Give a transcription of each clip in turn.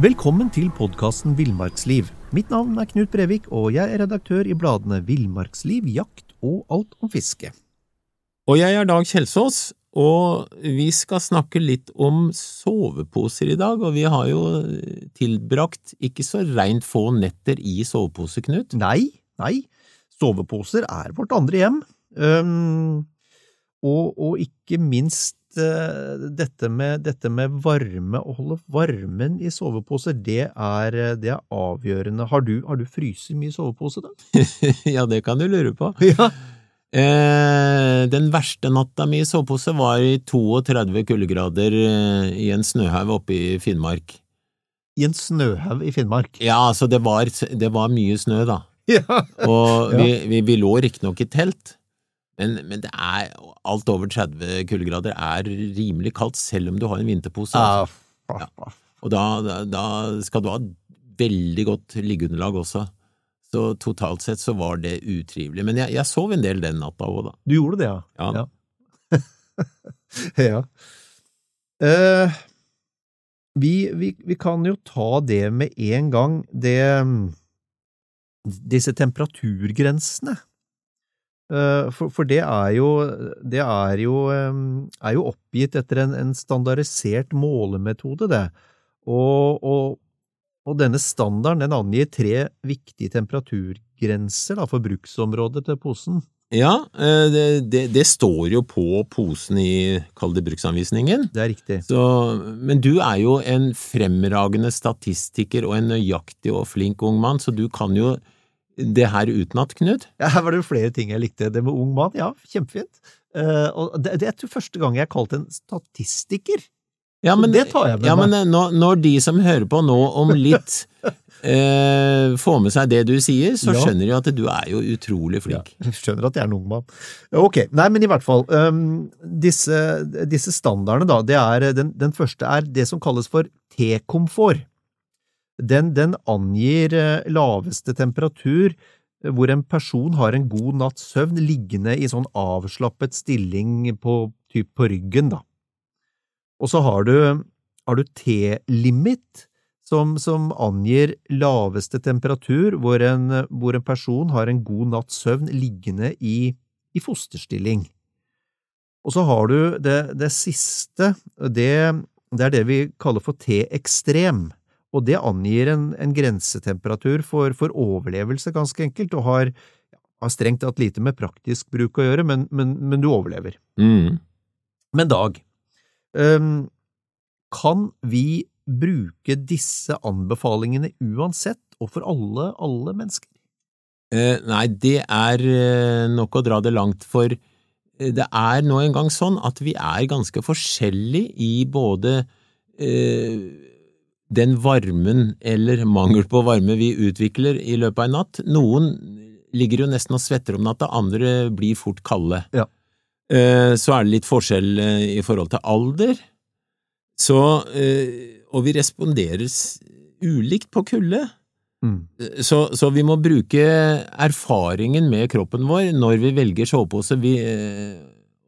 Velkommen til podkasten Villmarksliv. Mitt navn er Knut Brevik, og jeg er redaktør i bladene Villmarksliv, Jakt og Alt om fiske. Og jeg er Dag Kjelsås, og vi skal snakke litt om soveposer i dag, og vi har jo tilbrakt ikke så reint få netter i sovepose, Knut. Nei, nei, soveposer er vårt andre hjem. Um, og, og, ikke minst dette, med, dette, med, varme, å holde varmen i soveposer, det er, det er avgjørende. Har du, har du fryst mye sovepose, da? ja, det kan du lure på. Ja. Eh, den verste natta mi i sovepose var i 32 kuldegrader eh, i en snøhaug oppe i Finnmark. I en snøhaug i Finnmark? Ja, altså det var, det var mye snø, da. Ja. Og vi, vi, vi lå riktignok i telt, men, men, det er alt over 30 kuldegrader er rimelig kaldt, selv om du har en vinterpose. Altså. Ja. Og da, da, da skal du ha veldig godt liggeunderlag også. Så totalt sett så var det utrivelig. Men jeg, jeg sov en del den natta òg, da. Du gjorde det, ja? Ja. Ja. ja. Uh, vi, vi, vi, kan jo ta det med en gang, det Disse temperaturgrensene. Uh, for, for, det er jo Det er jo, er jo oppgitt etter en, en standardisert målemetode, det. Og, og og denne standarden den angir tre viktige temperaturgrenser da, for bruksområdet til posen. Ja, eh, det, det, det, står jo på posen i, kall det bruksanvisningen. Det er riktig. Så, men du er jo en fremragende statistiker og en nøyaktig og flink ung mann, så du kan jo det her utenat, Knut? Ja, her var det jo flere ting jeg likte. Det med ung mann, ja, kjempefint. Uh, og det, det er første gang jeg har kalt en statistiker. Ja, men, det tar jeg med ja, meg. Men når, når, de som hører på nå om litt eh, får med seg det du sier, så Ja. skjønner de at du er jo utrolig flink. Jeg skjønner at jeg er en ung mann. Ok, nei, men i hvert fall. Um, disse, disse standardene, da, det er, den, den første er det som kalles for T-komfort. Den, den angir eh, laveste temperatur eh, hvor en person har en god natts søvn liggende i sånn avslappet stilling på, typ på ryggen, da. Og så har du, du T-limit, som, som, angir laveste temperatur hvor en, hvor en, person har en god natts søvn liggende i, i fosterstilling. Og så har du det, det siste, det, det, er det vi kaller for T-ekstrem, og det angir en, en grensetemperatur for, for, overlevelse, ganske enkelt, og har, har, strengt tatt lite med praktisk bruk å gjøre, men, men, men du overlever. Mm. Men Dag, Um, kan vi bruke disse anbefalingene uansett og for alle, alle mennesker? Eh, nei, det er eh, nok å dra det langt, for eh, det er nå engang sånn at vi er ganske forskjellige i både eh, den varmen eller mangel på varme vi utvikler i løpet av en natt. Noen ligger jo nesten og svetter om natta, andre blir fort kalde. Ja. Eh, så er det litt forskjell eh, i forhold til alder. Så, eh, og vi responderer ulikt på kulde. Mm. Så, så, vi må bruke erfaringen med kroppen vår når vi velger sovepose. Vi,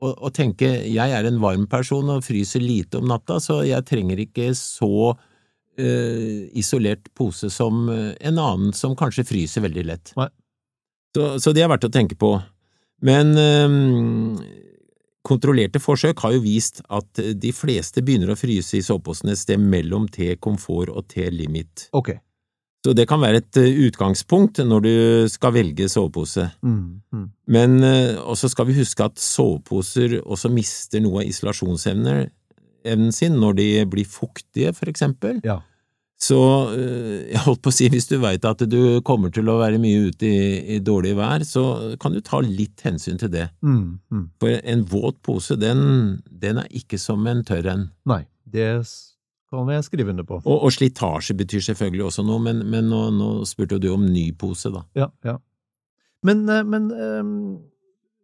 og, og, tenke jeg er en varm person og fryser lite om natta, så jeg trenger ikke så uh, isolert pose som en annen som kanskje fryser veldig lett. Så, så, det er verdt å tenke på. Men um, Kontrollerte forsøk har jo vist at de fleste begynner å fryse i soveposen et sted mellom T-komfort og T-limit. Okay. Så det kan være et utgangspunkt når du skal velge sovepose. Mm, mm. Men også skal vi huske at soveposer også mister noe av isolasjonsevnen sin når de blir fuktige, for eksempel. Ja. Så jeg holdt på å si, hvis du veit at du kommer til å være mye ute i, i, dårlig vær, så kan du ta litt hensyn til det. Mm, mm. For en våt pose, den, den, er ikke som en tørr en. Nei, det kan jeg skrive under på. Og, og slitasje betyr selvfølgelig også noe, men, men nå, nå, spurte jo du om ny pose, da. Ja, ja. Men, men um,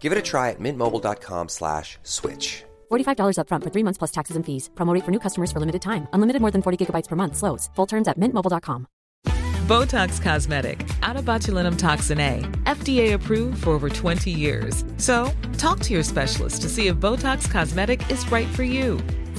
Give it a try at mintmobile.com slash switch. $45 upfront for three months plus taxes and fees. Promo for new customers for limited time. Unlimited more than 40 gigabytes per month. Slows. Full terms at mintmobile.com. Botox Cosmetic, out of botulinum toxin A, FDA approved for over 20 years. So, talk to your specialist to see if Botox Cosmetic is right for you.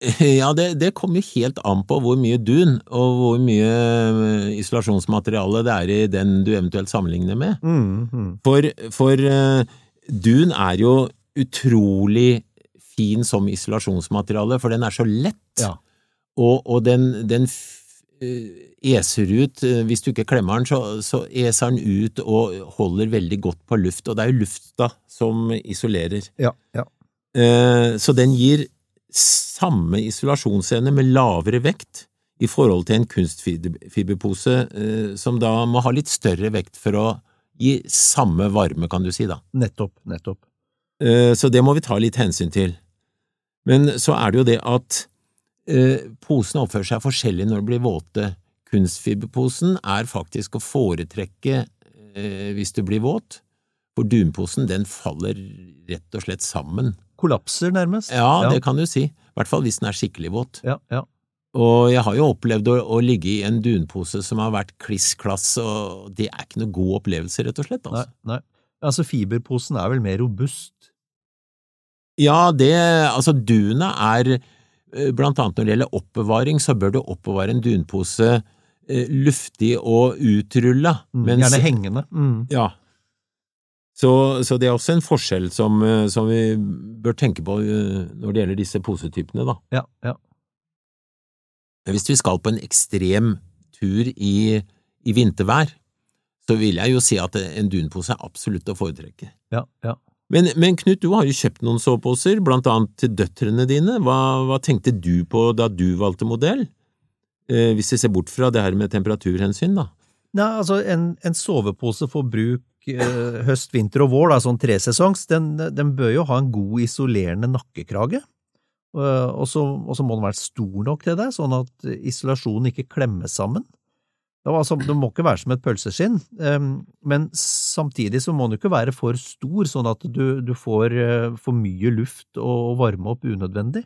Ja, det, det kommer helt an på hvor mye dun og hvor mye eh, isolasjonsmateriale det er i den du eventuelt sammenligner med. Mm, mm. For, for uh, dun er jo utrolig fin som isolasjonsmateriale, for den er så lett, Ja. og, og den, den eh, eser ut, hvis du ikke klemmer den, så, så eser den ut og holder veldig godt på luft, og det er jo lufta som isolerer. Ja, ja. Uh, Så den gir samme isolasjonsevne med lavere vekt i forhold til en kunstfiberpose eh, som da må ha litt større vekt for å gi samme varme, kan du si da. Nettopp, nettopp. Eh, Så det må vi ta litt hensyn til. Men så er det jo det at eh, posene oppfører seg forskjellig når de blir våte. Kunstfiberposen er faktisk å foretrekke eh, hvis du blir våt, for dunposen den faller rett og slett sammen. Kollapser, nærmest. Ja, det kan du si. I hvert fall hvis den er skikkelig våt. Ja, ja. Og jeg har jo opplevd å, å ligge i en dunpose som har vært kliss klass, og det er ikke noe god opplevelse, rett og slett. Nei, Altså. nei. Altså, fiberposen er vel mer robust? Ja, det Altså, duna er eh, Blant annet når det gjelder oppbevaring, så bør du oppbevare en dunpose eh, luftig og utrulla. Mm, Gjerne hengende. Mm. Ja. Så, så det er også en forskjell som, eh, som vi bør tenke på eh, når det gjelder disse posetypene, da. Ja, ja. Hvis vi skal på en ekstrem tur i, i vintervær, så vil jeg jo si at en dunpose er absolutt å foretrekke. ja, ja. Men, men Knut, du har jo kjøpt noen soveposer, blant annet til døtrene dine. Hva, hva tenkte du på da du valgte modell? Eh, hvis vi ser bort fra det her med temperaturhensyn, da. Nei, altså, en, en sovepose for bruk høst, vinter og vår, da, sånn tresesongs, den, den bør jo ha en god isolerende nakkekrage. Eh, og så må den være stor nok til det, sånn at isolasjonen ikke klemmes sammen. Det, altså, det må ikke være som et pølseskinn, eh, men samtidig så må den ikke være for stor, sånn at du, du får eh, for mye luft og varme opp unødvendig.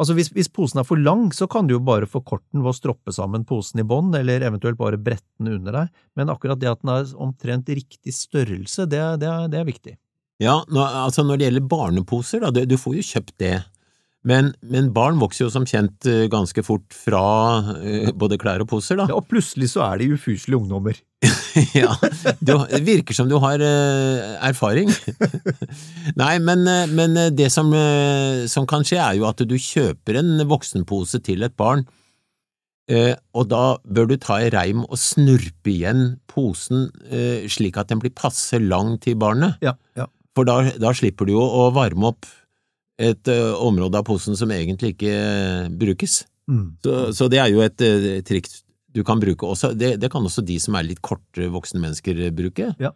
Altså hvis, hvis posen er for lang, så kan du jo bare forkorte den ved å stroppe sammen posen i bånn, eller eventuelt bare brette den under deg, men akkurat det at den er omtrent riktig størrelse, det, det, det er viktig. Ja, nå, altså når det gjelder barneposer, da, du, du får jo kjøpt det. Men, men barn vokser jo som kjent eh, ganske fort fra eh, både klær og poser, da. Ja, og plutselig så er de ufuselige ungdommer. ja, du, det virker som du har eh, erfaring. Nei, men, men det som, som kan skje, er jo at du kjøper en voksenpose til et barn, og da bør du ta i reim og snurpe igjen posen slik at den blir passe lang til barnet. Ja, ja. For da, da slipper du jo å varme opp et uh, område av posen som egentlig ikke uh, brukes. Mm. Så, så det er jo et uh, trikk du kan bruke også. Det, det kan også de som er litt korte voksne mennesker eh, bruke. Ja.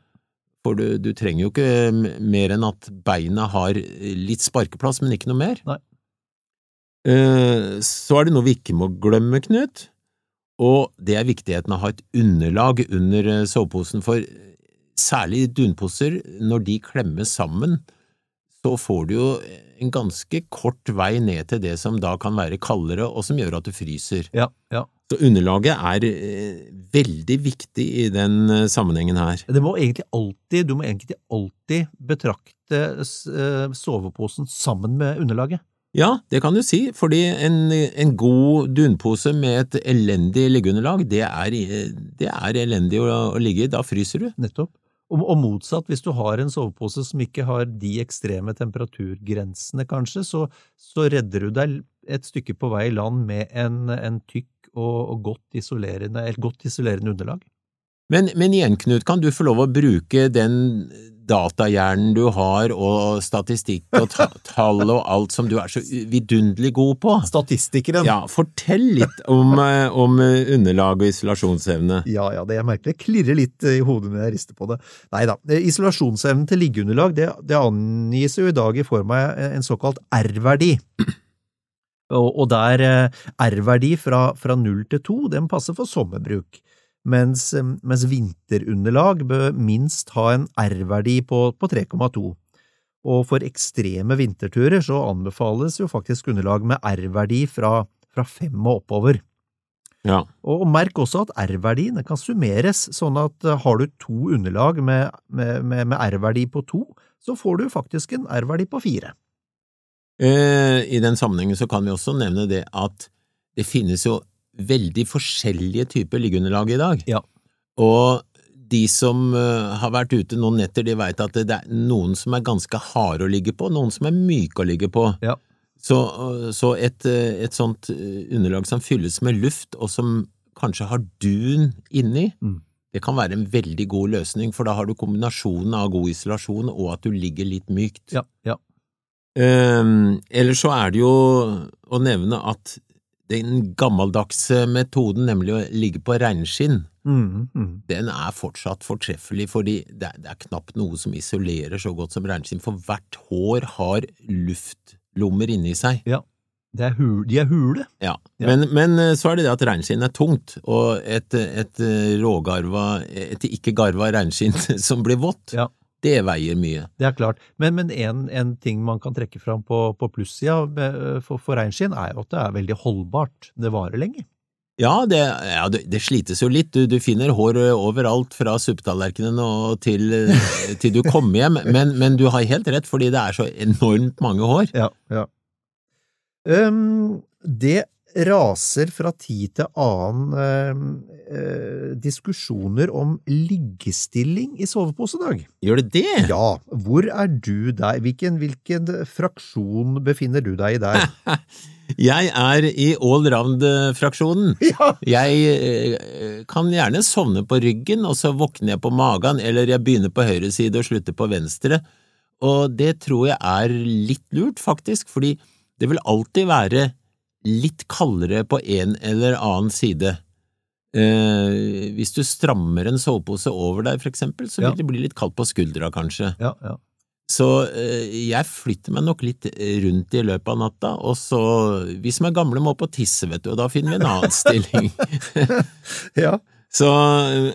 For du, du trenger jo ikke mer enn at beina har litt sparkeplass, men ikke noe mer. Eh, Så er det noe vi ikke må glemme, Knut, og det er viktigheten av å ha et underlag under eh, soveposen, for særlig dunposer, når de klemmes sammen, så får du jo en ganske kort vei ned til det som da kan være kaldere, og som gjør at du fryser. Ja, ja. Så underlaget er eh, veldig viktig i den eh, sammenhengen her. Det må egentlig alltid, du må egentlig alltid betrakte eh, soveposen sammen med underlaget. Ja, det kan du si, fordi en, en god dunpose med et elendig liggeunderlag, det er, eh, det er elendig å, å ligge i, da fryser du. Nettopp. Og, og motsatt, hvis du har en sovepose som ikke har de ekstreme temperaturgrensene, kanskje, så, så redder du deg et stykke på vei i land med en, en tykk og, og godt isolerende, godt isolerende underlag. Men, men igjen, Knut, kan du få lov å bruke den datahjernen du har, og statistikk og ta tall og alt som du er så vidunderlig god på? Statistikeren. Ja, fortell litt om, eh, om underlag og isolasjonsevne. Ja, ja, det er merkelig. Det klirrer litt i hodet når jeg rister på det. Nei da. Isolasjonsevnen til liggeunderlag det, det angis jo i dag i form av en såkalt R-verdi. Og, og der eh, R-verdi fra, fra 0 til 2, den passer for sommerbruk. Mens, eh, mens vinterunderlag bør minst ha en R-verdi på, på 3,2. Og for ekstreme vinterturer så anbefales jo faktisk underlag med R-verdi fra, fra 5 og oppover. Ja. Og merk også at R-verdien kan summeres, sånn at eh, har du to underlag med, med, med, med R-verdi på 2, så får du faktisk en R-verdi på 4. Eh, I den sammenhengen så kan vi også nevne det at det finnes jo veldig forskjellige typer liggeunderlag i dag. Ja. Og de som eh, har vært ute noen netter, de veit at det er noen som er ganske harde å ligge på, noen som er myke å ligge på. Ja. Så, så et, eh, et, sånt underlag som fylles med luft, og som kanskje har dun inni, Mm. det kan være en veldig god løsning, for da har du kombinasjonen av god isolasjon og at du ligger litt mykt. Ja, ja. Um, Eller så er det jo å nevne at den gammeldagse metoden, nemlig å ligge på reinskinn, Mm, mm. den er fortsatt fortreffelig, fordi det er, det er knapt noe som isolerer så godt som reinskinn, for hvert hår har luftlommer inni seg. Det er hul, de er hule. Ja. Ja. Men, men eh, så er det det at reinskinn er tungt, og et, et eh, rågarva, et ikke garva reinskinn som blir vått, Ja. Det veier mye. Det er klart. Men, men en, en ting man kan trekke fram på, på plussida for, for reinskinn, er jo at det er veldig holdbart. Det varer lenge. Ja, det, ja, det, det slites jo litt. Du, du finner hår overalt fra suppetallerkenen til, eh, til du kommer hjem, men, men du har helt rett, fordi det er så enormt mange hår. Ja, ja. Um, det raser fra tid til annen ehm, eh, diskusjoner om liggestilling i sovepose, Dag. Gjør det det? Ja, hvor er du der? Hvilken, hvilken fraksjon befinner du deg i der? Jeg er i allround-fraksjonen. Ja, Jeg eh, kan gjerne sovne på ryggen, og så våkner jeg på magen, eller jeg begynner på høyre side og slutter på venstre. Og det tror jeg er litt lurt, faktisk, fordi det vil alltid være litt kaldere på en eller annen side. Eh, hvis du strammer en sovepose over deg, for eksempel, så vil Ja. det bli litt kaldt på skuldra, kanskje. ja, ja. Så eh, jeg flytter meg nok litt rundt i løpet av natta, og så, vi som er gamle må på tisse, vet du, og da finner vi en annen stilling. ja. Så,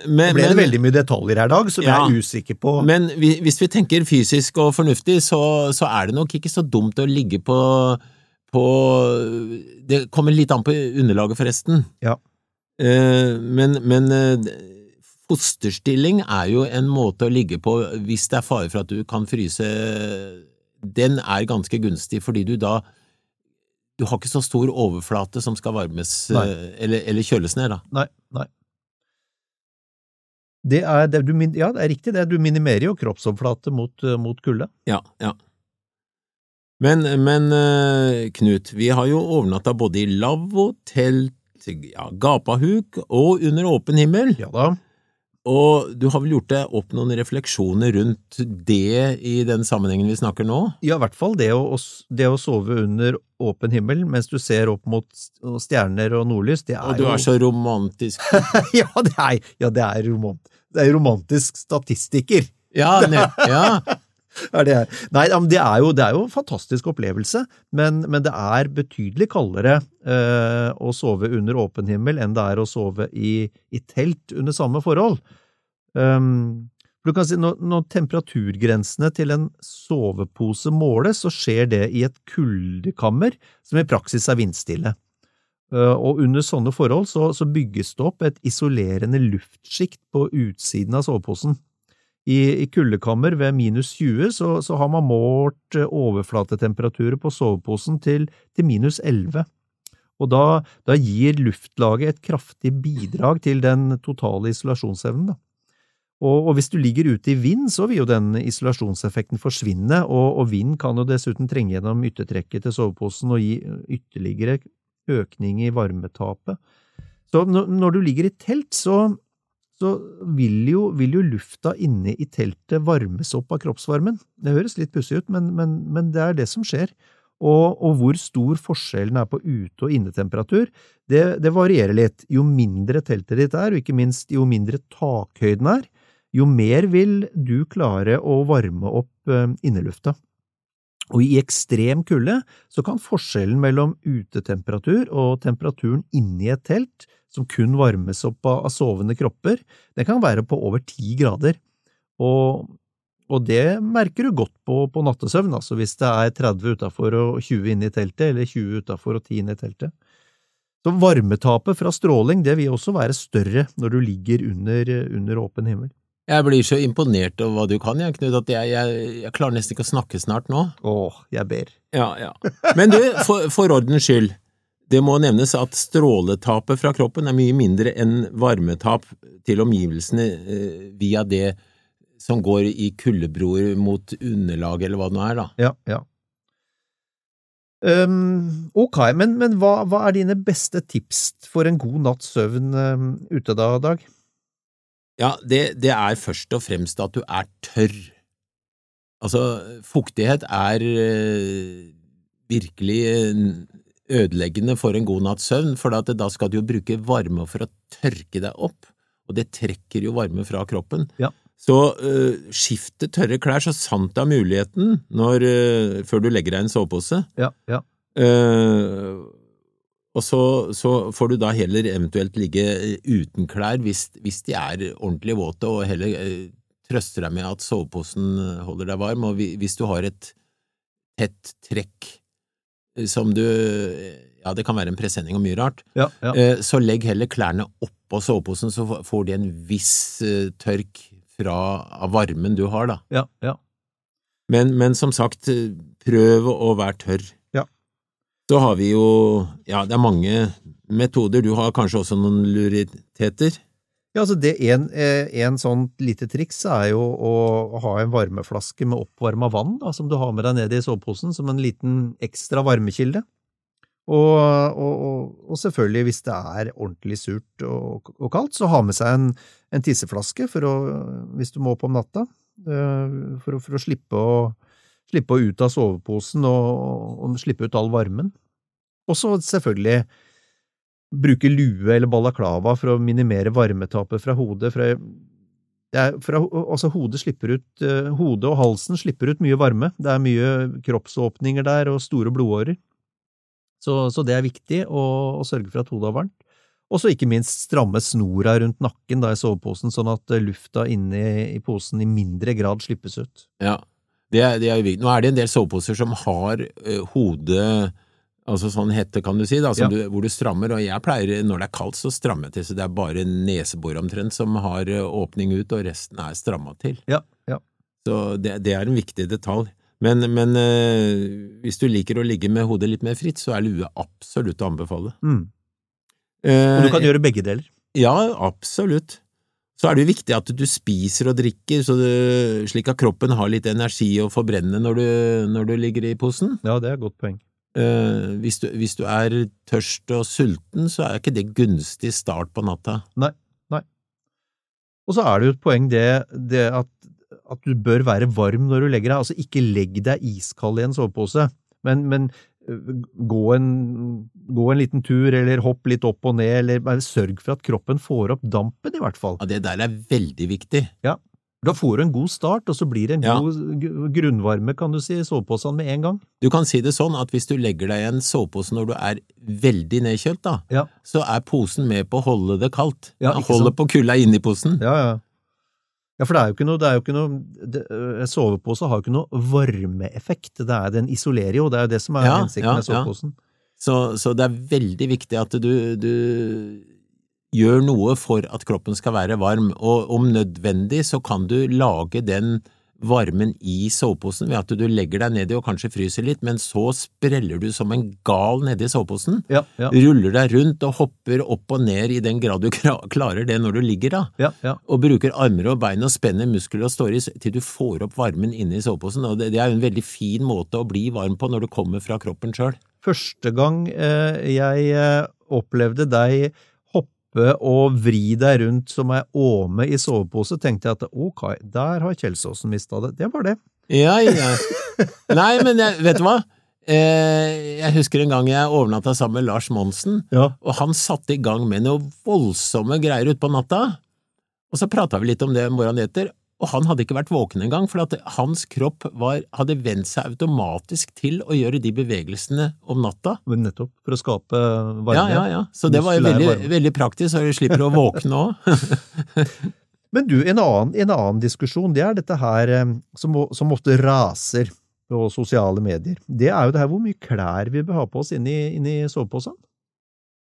men, Nå ble det men, veldig mye detaljer her, Dag, som Ja. jeg er usikker på. men hvis vi tenker fysisk og fornuftig, så, så er det nok ikke så dumt å ligge på, på Det kommer litt an på underlaget, forresten. Ja. Eh, men, men eh, fosterstilling er jo en måte å ligge på hvis det er fare for at du kan fryse. Den er ganske gunstig, fordi du da du har ikke så stor overflate som skal varmes eh, eller, eller kjøles ned, da. Nei, nei. Det er, det, du, ja, det er riktig det. Du minimerer jo kroppsoverflate mot, mot kulde. Ja, ja. Men, men eh, Knut, vi har jo overnatta både i lavvo, telt, ja, gapahuk og under åpen himmel. Ja da. Og du har vel gjort deg opp noen refleksjoner rundt det i den sammenhengen vi snakker nå? Ja, i hvert fall det å, det å sove under åpen himmel mens du ser opp mot stjerner og nordlys, det er jo Og du jo er så romantisk. ja, det er, ja, det er, romantisk. det er romantisk statistiker. Ja, ne, ja. Er det, her. Nei, det er jo, det er jo en fantastisk opplevelse, men, men det er betydelig kaldere eh, å sove under åpen himmel enn det er å sove i, i telt under samme forhold. Um, du kan si, når, når temperaturgrensene til en sovepose måles, så skjer det i et kuldekammer som i praksis er vindstille. Eh, og under sånne forhold så, så bygges det opp et isolerende luftsjikt på utsiden av soveposen. I, i kuldekammer ved minus 20 så, så har man målt eh, overflatetemperaturer på soveposen til, til minus 11. Og da, da gir luftlaget et kraftig bidrag til den totale isolasjonsevnen. Og, og hvis du ligger ute i vind, så vil jo den isolasjonseffekten forsvinne, og, og vind kan jo dessuten trenge gjennom yttertrekket til soveposen og gi ytterligere økning i varmetapet. Så når du ligger i telt, så, så vil, jo, vil jo lufta inne i teltet varmes opp av kroppsvarmen. Det høres litt pussig ut, men, men, men det er det som skjer. Og, og, hvor stor forskjellen er på ute- og innetemperatur, det, det, varierer litt. Jo mindre teltet ditt er, og ikke minst jo mindre takhøyden er, jo mer vil du klare å varme opp eh, innelufta. Og i ekstrem kulde så kan forskjellen mellom utetemperatur og temperaturen inni et telt, som kun varmes opp av sovende kropper, det kan være på over ti grader. Og, og det merker du godt på, på nattesøvn, altså hvis det er 30 utafor og 20 inne i teltet, eller 20 utafor og 10 inne i teltet. Så varmetapet fra stråling det vil også være større når du ligger under, under åpen himmel. Jeg blir så imponert over hva du kan, jeg, Knut, at jeg, jeg, jeg, klarer nesten ikke å snakke snart nå. Åh, jeg ber. Ja, ja. Men du, for, for ordens skyld, det må nevnes at stråletapet fra kroppen er mye mindre enn varmetap til omgivelsene eh, via det som går i kuldebroer mot underlag, eller hva det nå er, da. Ja, ja. Um, ok, men, men hva, hva, er dine beste tips for en god natts søvn um, ute da, Dag? Ja, det, det, er først og fremst at du er tørr. Altså, fuktighet er uh, virkelig uh, ødeleggende for en god natts søvn, for da skal du jo bruke varme for å tørke deg opp, og det trekker jo varme fra kroppen. Ja. Så uh, skifte tørre klær så sant det er muligheten når, før du legger deg i en sovepose. Ja, ja. Og så, så, får du da heller eventuelt ligge uten klær hvis, hvis de er ordentlig våte, og heller eh, trøster deg med at soveposen holder deg varm. Og hvis du har et tett trekk eh, som du Ja, det kan være en presenning og mye rart. Ja, ja. Eh, så legg heller klærne oppå soveposen, så får de en viss eh, tørk fra av varmen du har, da. Ja, ja. Men, men som sagt, prøv å være tørr. Så har vi jo Ja, det er mange metoder. Du har kanskje også noen luriteter? Ja, altså det en, eh, en sånn lite triks er jo å ha en varmeflaske med oppvarma vann da, som du har med deg ned i soveposen som en liten ekstra varmekilde. Og, og, og, selvfølgelig, hvis det er ordentlig surt og, og kaldt, så ha med seg en, en tisseflaske å, hvis du må opp om natta, eh, for, for å slippe å Slippe ut av soveposen og, og slippe ut all varmen. Og så selvfølgelig bruke lue eller balaklava for å minimere varmetapet fra hodet. Fra, fra, altså hodet, ut, uh, hodet og halsen slipper ut mye varme. Det er mye kroppsåpninger der og store blodårer. Så, så det er viktig å, å, sørge for at hodet er varmt. Og så ikke minst stramme snora rundt nakken da i soveposen, sånn at lufta inni i posen i mindre grad slippes ut. Ja, det det er Nå er det en del soveposer som har uh, hodet Altså sånn hette, kan du si, da, ja. du, hvor du strammer. Og jeg pleier, når det er kaldt, så strammer jeg til, så det er bare nesebor omtrent som har uh, åpning ut, og resten er stramma til. Ja, ja. Så det, det, er en viktig detalj. Men, men uh, hvis du liker å ligge med hodet litt mer fritt, så er lue absolutt å anbefale. Mm. og du kan gjøre begge deler? Ja, absolutt så er det jo viktig at du spiser og drikker, du, slik at kroppen har litt energi å forbrenne når du, når du ligger i posen. Ja, det er et godt poeng. Uh, hvis, du, hvis, du, er tørst og sulten, så er ikke det gunstig start på natta. Nei, nei. Og så er det jo et poeng det, det at, at, du bør være varm når du legger deg. Altså, ikke legg deg iskald i en sovepose, men, men gå en, gå en liten tur, eller hopp litt opp og ned, eller bare sørg for at kroppen får opp dampen, i hvert fall. Ja, Det der er veldig viktig. Ja. Da får du en god start, og så blir det en ja. god grunnvarme, kan du si, i soveposen med en gang. Du kan si det sånn at hvis du legger deg i en sovepose når du er veldig nedkjølt, da, ja. så er posen med på å holde det kaldt. Ja, Holder på kulda inni posen. Ja, ja. Ja, for det er jo ikke noe, det er jo ikke noe det, øh, Sovepose har jo ikke noe varmeeffekt. Det er, den isolerer jo, det er jo det som er ja, hensikten ja, med soveposen. Ja. Så, så, det er veldig viktig at du, du, gjør noe for at kroppen skal være varm, og om nødvendig så kan du lage den varmen i soveposen ved at du legger deg nedi og kanskje fryser litt, men så spreller du som en gal nedi soveposen, Ja, ja, ruller deg rundt og hopper opp og ned i den grad du klarer det når du ligger da, ja, ja. og bruker armer og bein og spenner muskler og står i til du får opp varmen inne i soveposen, og det, det er jo en veldig fin måte å bli varm på når du kommer fra kroppen sjøl. Første gang eh, jeg eh, opplevde deg hoppe og vri deg rundt som ei åme i sovepose, tenkte jeg at ok, der har Kjelsåsen mista det. Det var det. Ja, ja. Nei, men jeg, vet du hva? Eh, jeg husker en gang jeg overnatta sammen med Lars Monsen, Ja. og han satte i gang med noe voldsomme greier utpå natta. Og så prata vi litt om det morgenen etter, og han hadde ikke vært våken engang, for at hans kropp var, hadde vent seg automatisk til å gjøre de bevegelsene om natta. Nettopp for å skape varme. Ja, ja, ja. Så det var jo veldig, veldig praktisk, så du slipper å våkne òg. Men du, en annen, en annen diskusjon, det er dette her eh, som, som ofte raser på sosiale medier. Det er jo det her hvor mye klær vi bør ha på oss inni, inni soveposen.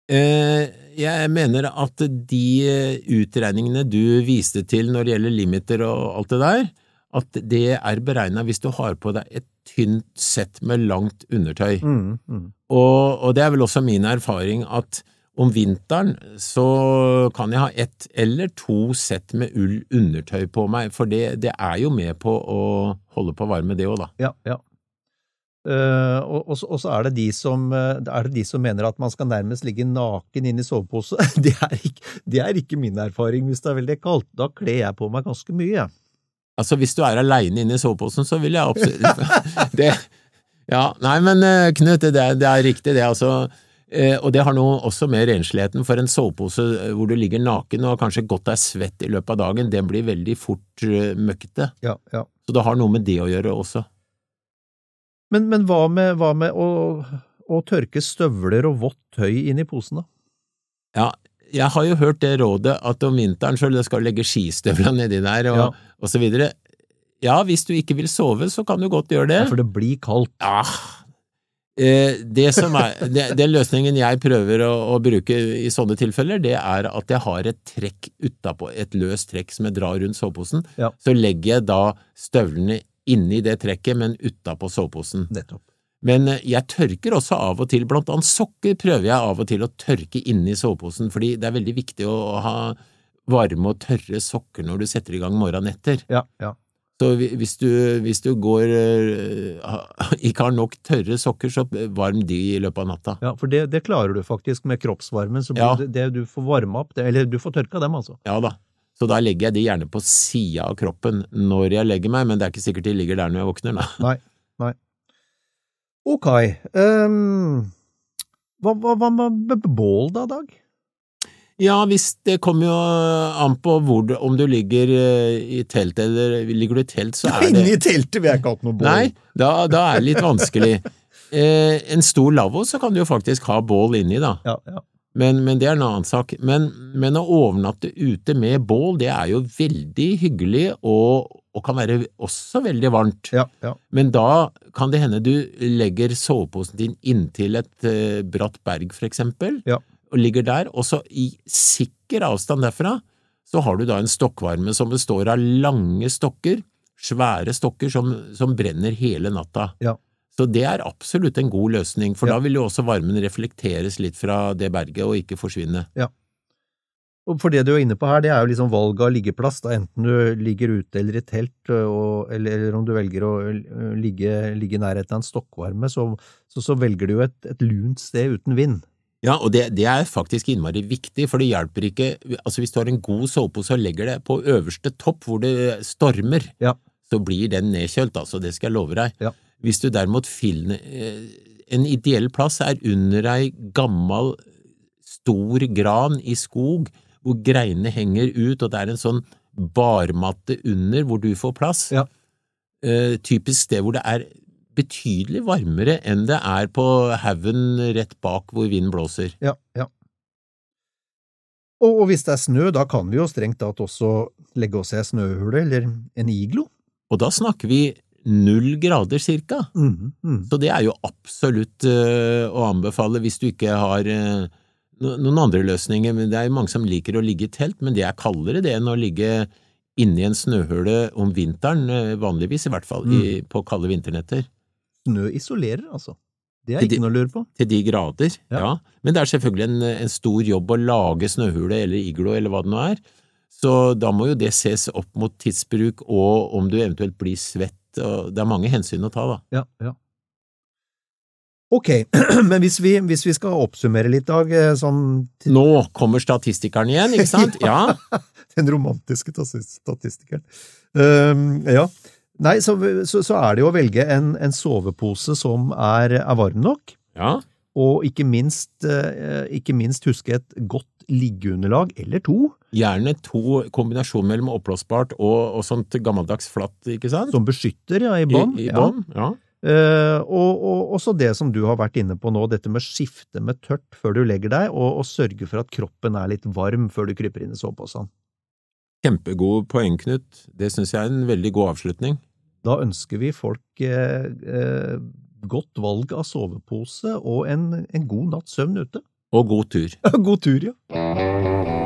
Eh, jeg mener at de eh, utregningene du viste til når det gjelder limiter og alt det der, at det er beregna hvis du har på deg et tynt sett med langt undertøy. Mm, mm. Og, og det er vel også min erfaring at om vinteren så kan jeg ha ett eller to sett med ull undertøy på meg, for det, det er jo med på å holde på varme, det òg, da. Ja, ja. Eh, og, og, så- og så er det, de som, eh, er det de som mener at man skal nærmest ligge naken inn i sovepose. Det er ikke, det er ikke min erfaring hvis det er veldig kaldt. Da kler jeg på meg ganske mye. Altså, hvis du er aleine inne i soveposen, så vil jeg absolutt det, Ja, nei, men eh, Knut, det det er riktig, det, altså. Og det har noe også med rensligheten, for en sovepose hvor du ligger naken og kanskje godt er svett i løpet av dagen, den blir veldig fort uh, møkkete. Ja, ja. Så det har noe med det å gjøre også. Men, men hva med, hva med å, å tørke støvler og vått tøy inn i posen, da? Ja, jeg har jo hørt det rådet at om vinteren så skal du legge skistøvler nedi der og, Ja. og så videre. Ja, hvis du ikke vil sove, så kan du godt gjøre det. Ja, for det blir kaldt. Ja, eh, det som er, det, den løsningen jeg prøver å, å bruke i sånne tilfeller, det er at jeg har et trekk utapå, et løst trekk som jeg drar rundt soveposen. Ja. Så legger jeg da støvlene inni det trekket, men utapå soveposen. Nettopp. Men eh, jeg tørker også av og til, blant annet sokker prøver jeg av og til å tørke inni soveposen, fordi det er veldig viktig å ha varme og tørre sokker når du setter i gang morgenen etter. Ja, ja. Så hvis du, hvis du går eh, ikke har nok tørre sokker, så varm de i løpet av natta. ja for det, det klarer du faktisk med kroppsvarmen. Så blir Ja. det, det du får varma opp, det, eller du får tørka dem, altså. Ja da. Så da legger jeg de gjerne på sida av kroppen når jeg legger meg, men det er ikke sikkert de ligger der når jeg våkner, da. Nei, nei. Ok. um, hva, hva, hva med bål da, Dag? Ja, hvis det kommer jo an på hvor om du ligger eh, i telt eller ligger du i telt, så er det Inni teltet vil jeg ikke ha noe bål. Nei, da, da er det litt vanskelig. Eh, en stor lavvo så kan du jo faktisk ha bål inni, da. Ja, ja. Men, men det er en annen sak. Men, men å overnatte ute med bål, det er jo veldig hyggelig og, og kan være også veldig varmt. ja, ja. Men da kan det hende du legger soveposen din inntil et uh, bratt berg, for eksempel, Ja. og ligger der, og så i sikker avstand derfra så har du da en stokkvarme som består av lange stokker, svære stokker som, som brenner hele natta. Ja. Så det er absolutt en god løsning, for Ja. da vil jo også varmen reflekteres litt fra det berget og ikke forsvinne. Ja. Og for det du er inne på her, det er jo liksom valget av liggeplass, da, enten du ligger ute eller i telt, og, eller, eller om du velger å ligge, ligge i nærheten av en stokkvarme, så, så, så velger du jo et, et lunt sted uten vind. Ja, og det, det er faktisk innmari viktig, for det hjelper ikke Altså, hvis du har en god sovepose og legger det på øverste topp hvor det stormer, Ja. så blir den nedkjølt, altså, det skal jeg love deg. Ja. Hvis du derimot finner eh, En ideell plass er under ei gammal, stor gran i skog, hvor greinene henger ut, og det er en sånn barmatte under hvor du får plass. Ja. Uh, typisk sted hvor det er betydelig varmere enn det er på haugen rett bak hvor vinden blåser. Ja, ja. Og, og hvis det er snø, da kan vi jo strengt tatt også legge oss i ei snøhule eller en iglo. Og da snakker vi null grader cirka. Mm, mm. Så det er jo absolutt uh, å anbefale hvis du ikke har uh, noen andre løsninger. Men det er jo mange som liker å ligge i telt, men det er kaldere det enn å ligge inni en snøhule om vinteren, eh, vanligvis i hvert fall, i, på kalde vinternetter. Snø isolerer, altså. Det er ikke de- noe å lure på. Til de grader, Ja. ja. Men det er selvfølgelig en, en stor jobb å lage snøhule eller iglo eller hva det nå er. Så da må jo det ses opp mot tidsbruk og om du eventuelt blir svett. Og det er mange hensyn å ta, da. Ja, ja. Ok, men hvis vi, hvis vi skal oppsummere litt, Dag, eh, sånn Nå kommer statistikeren igjen, ikke sant? Ja. den romantiske statistikeren. Um, ja. Nei, så, så, så er det jo å velge en, en sovepose som er, er varm nok, ja. og ikke minst, eh, ikke minst huske et godt liggeunderlag, eller to, Gjerne to kombinasjoner mellom oppblåsbart og, og sånt gammeldags flatt, ikke sant? som beskytter ja, i bånn. I, i ja. ja. Uh, og, og også det som du har vært inne på nå, dette med skifte med tørt før du legger deg, og, og sørge for at kroppen er litt varm før du kryper inn i soveposen. Kjempegod poeng, Knut. Det syns jeg er en veldig god avslutning. Da ønsker vi folk eh, eh, godt valg av sovepose og en, en god natts søvn ute. Og god tur. god tur, ja.